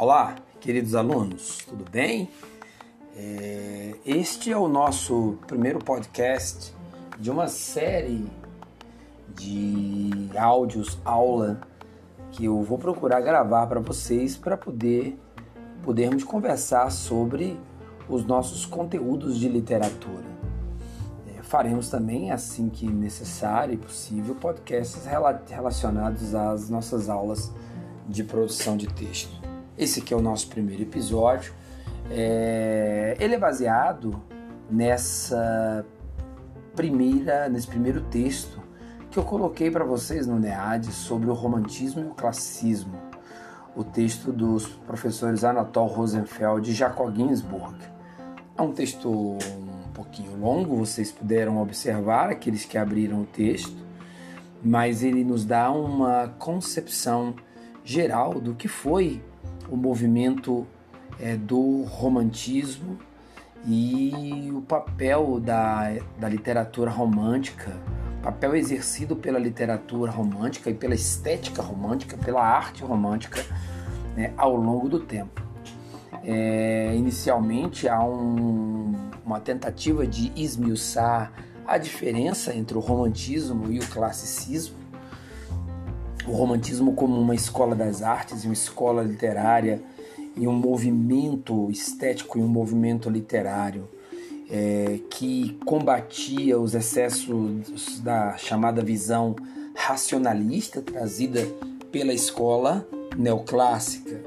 Olá, queridos alunos, tudo bem? É, este é o nosso primeiro podcast de uma série de áudios aula que eu vou procurar gravar para vocês para poder podermos conversar sobre os nossos conteúdos de literatura. É, faremos também, assim que necessário e possível, podcasts relacionados às nossas aulas de produção de texto. Esse aqui é o nosso primeiro episódio. É, ele é baseado nessa primeira, nesse primeiro texto que eu coloquei para vocês no NEAD sobre o romantismo e o classicismo. O texto dos professores Anatol Rosenfeld e Jacob Ginsburg. É um texto um pouquinho longo, vocês puderam observar, aqueles que abriram o texto, mas ele nos dá uma concepção geral do que foi o movimento é, do romantismo e o papel da, da literatura romântica, papel exercido pela literatura romântica e pela estética romântica, pela arte romântica né, ao longo do tempo. É, inicialmente há um, uma tentativa de esmiuçar a diferença entre o romantismo e o classicismo, o romantismo como uma escola das artes, uma escola literária e um movimento estético e um movimento literário é, que combatia os excessos da chamada visão racionalista trazida pela escola neoclássica.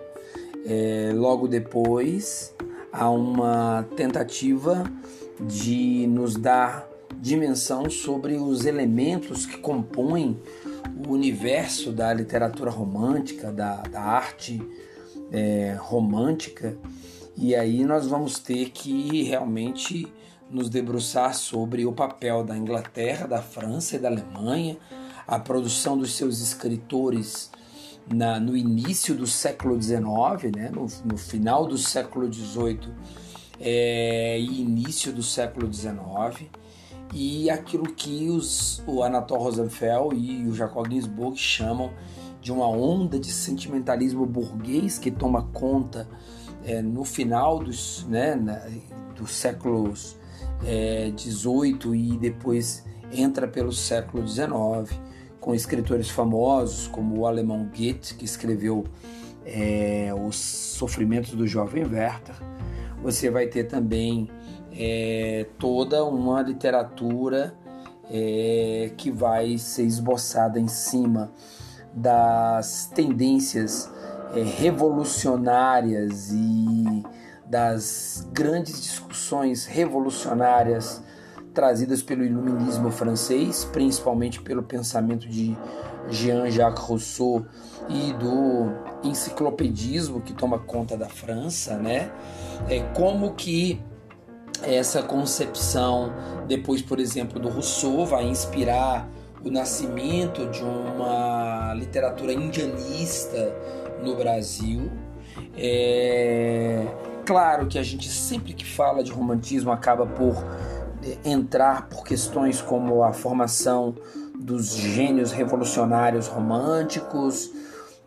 É, logo depois, há uma tentativa de nos dar dimensão sobre os elementos que compõem o universo da literatura romântica, da, da arte é, romântica, e aí nós vamos ter que realmente nos debruçar sobre o papel da Inglaterra, da França e da Alemanha, a produção dos seus escritores na, no início do século XIX, né, no, no final do século XVIII é, e início do século XIX, e aquilo que os, o Anatol Rosenfeld e o Jacob Ginsburg chamam de uma onda de sentimentalismo burguês que toma conta é, no final dos, né, na, dos séculos é, 18 e depois entra pelo século 19 com escritores famosos como o alemão Goethe que escreveu é, os sofrimentos do jovem Werther. Você vai ter também é, toda uma literatura é, que vai ser esboçada em cima das tendências é, revolucionárias e das grandes discussões revolucionárias trazidas pelo iluminismo francês, principalmente pelo pensamento de Jean-Jacques Rousseau e do enciclopedismo que toma conta da França, né? É como que essa concepção, depois, por exemplo, do Rousseau, vai inspirar o nascimento de uma literatura indianista no Brasil. É claro que a gente sempre que fala de romantismo acaba por é, entrar por questões como a formação dos gênios revolucionários românticos,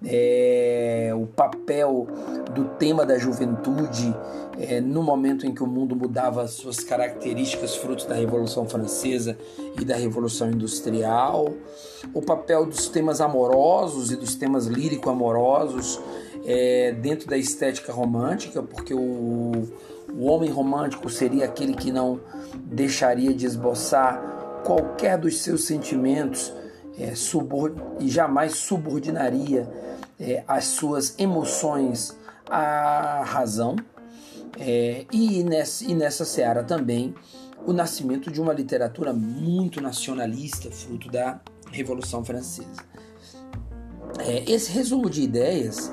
é, o papel do tema da juventude é, no momento em que o mundo mudava suas características fruto da Revolução Francesa e da Revolução Industrial, o papel dos temas amorosos e dos temas lírico-amorosos é, dentro da estética romântica, porque o, o homem romântico seria aquele que não deixaria de esboçar qualquer dos seus sentimentos é, e jamais subordinaria é, as suas emoções à razão. É, e, nessa, e nessa seara também o nascimento de uma literatura muito nacionalista, fruto da Revolução Francesa. É, esse resumo de ideias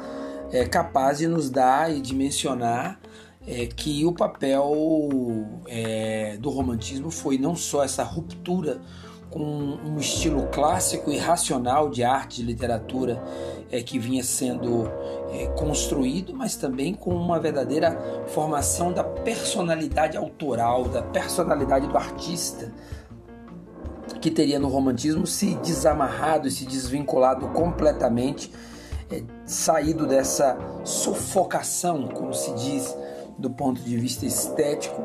é capaz de nos dar e de mencionar é, que o papel é, do romantismo foi não só essa ruptura com um estilo clássico e racional de arte e literatura é, que vinha sendo é, construído, mas também com uma verdadeira formação da personalidade autoral, da personalidade do artista, que teria no romantismo se desamarrado e se desvinculado completamente é, saído dessa sufocação, como se diz, do ponto de vista estético,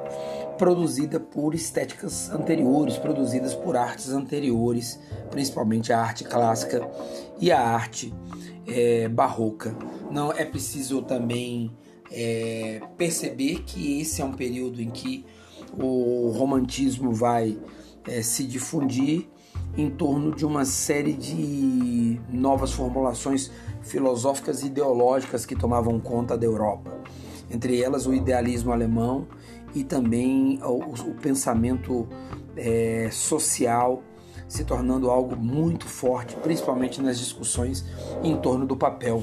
produzida por estéticas anteriores, produzidas por artes anteriores, principalmente a arte clássica e a arte é, barroca. Não é preciso também é, perceber que esse é um período em que o romantismo vai é, se difundir em torno de uma série de novas formulações filosóficas e ideológicas que tomavam conta da Europa. Entre elas, o idealismo alemão e também o, o pensamento é, social se tornando algo muito forte, principalmente nas discussões em torno do papel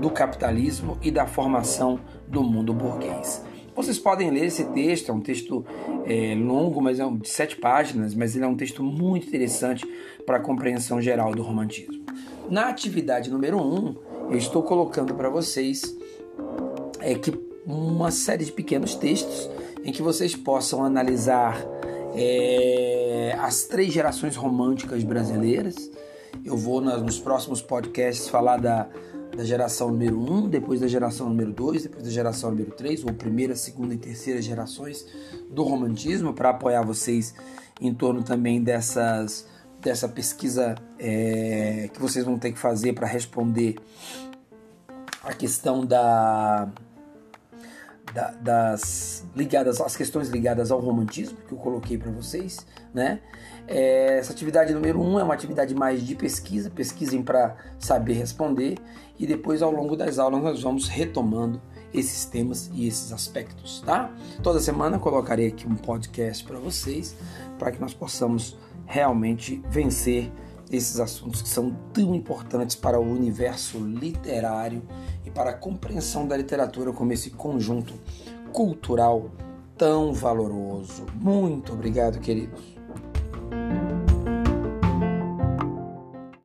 do capitalismo e da formação do mundo burguês. Vocês podem ler esse texto, é um texto é, longo, mas é um, de sete páginas, mas ele é um texto muito interessante para a compreensão geral do romantismo. Na atividade número um, eu estou colocando para vocês é, que uma série de pequenos textos em que vocês possam analisar é, as três gerações românticas brasileiras. Eu vou nos próximos podcasts falar da da geração número 1, depois da geração número 2, depois da geração número 3, ou primeira, segunda e terceira gerações do romantismo, para apoiar vocês em torno também dessas dessa pesquisa é, que vocês vão ter que fazer para responder a questão da, da, das ligadas às questões ligadas ao romantismo que eu coloquei para vocês, né? É, essa atividade número um é uma atividade mais de pesquisa, pesquisem para saber responder e depois ao longo das aulas nós vamos retomando esses temas e esses aspectos, tá? Toda semana colocarei aqui um podcast para vocês, para que nós possamos realmente vencer esses assuntos que são tão importantes para o universo literário e para a compreensão da literatura como esse conjunto cultural tão valoroso. Muito obrigado, queridos.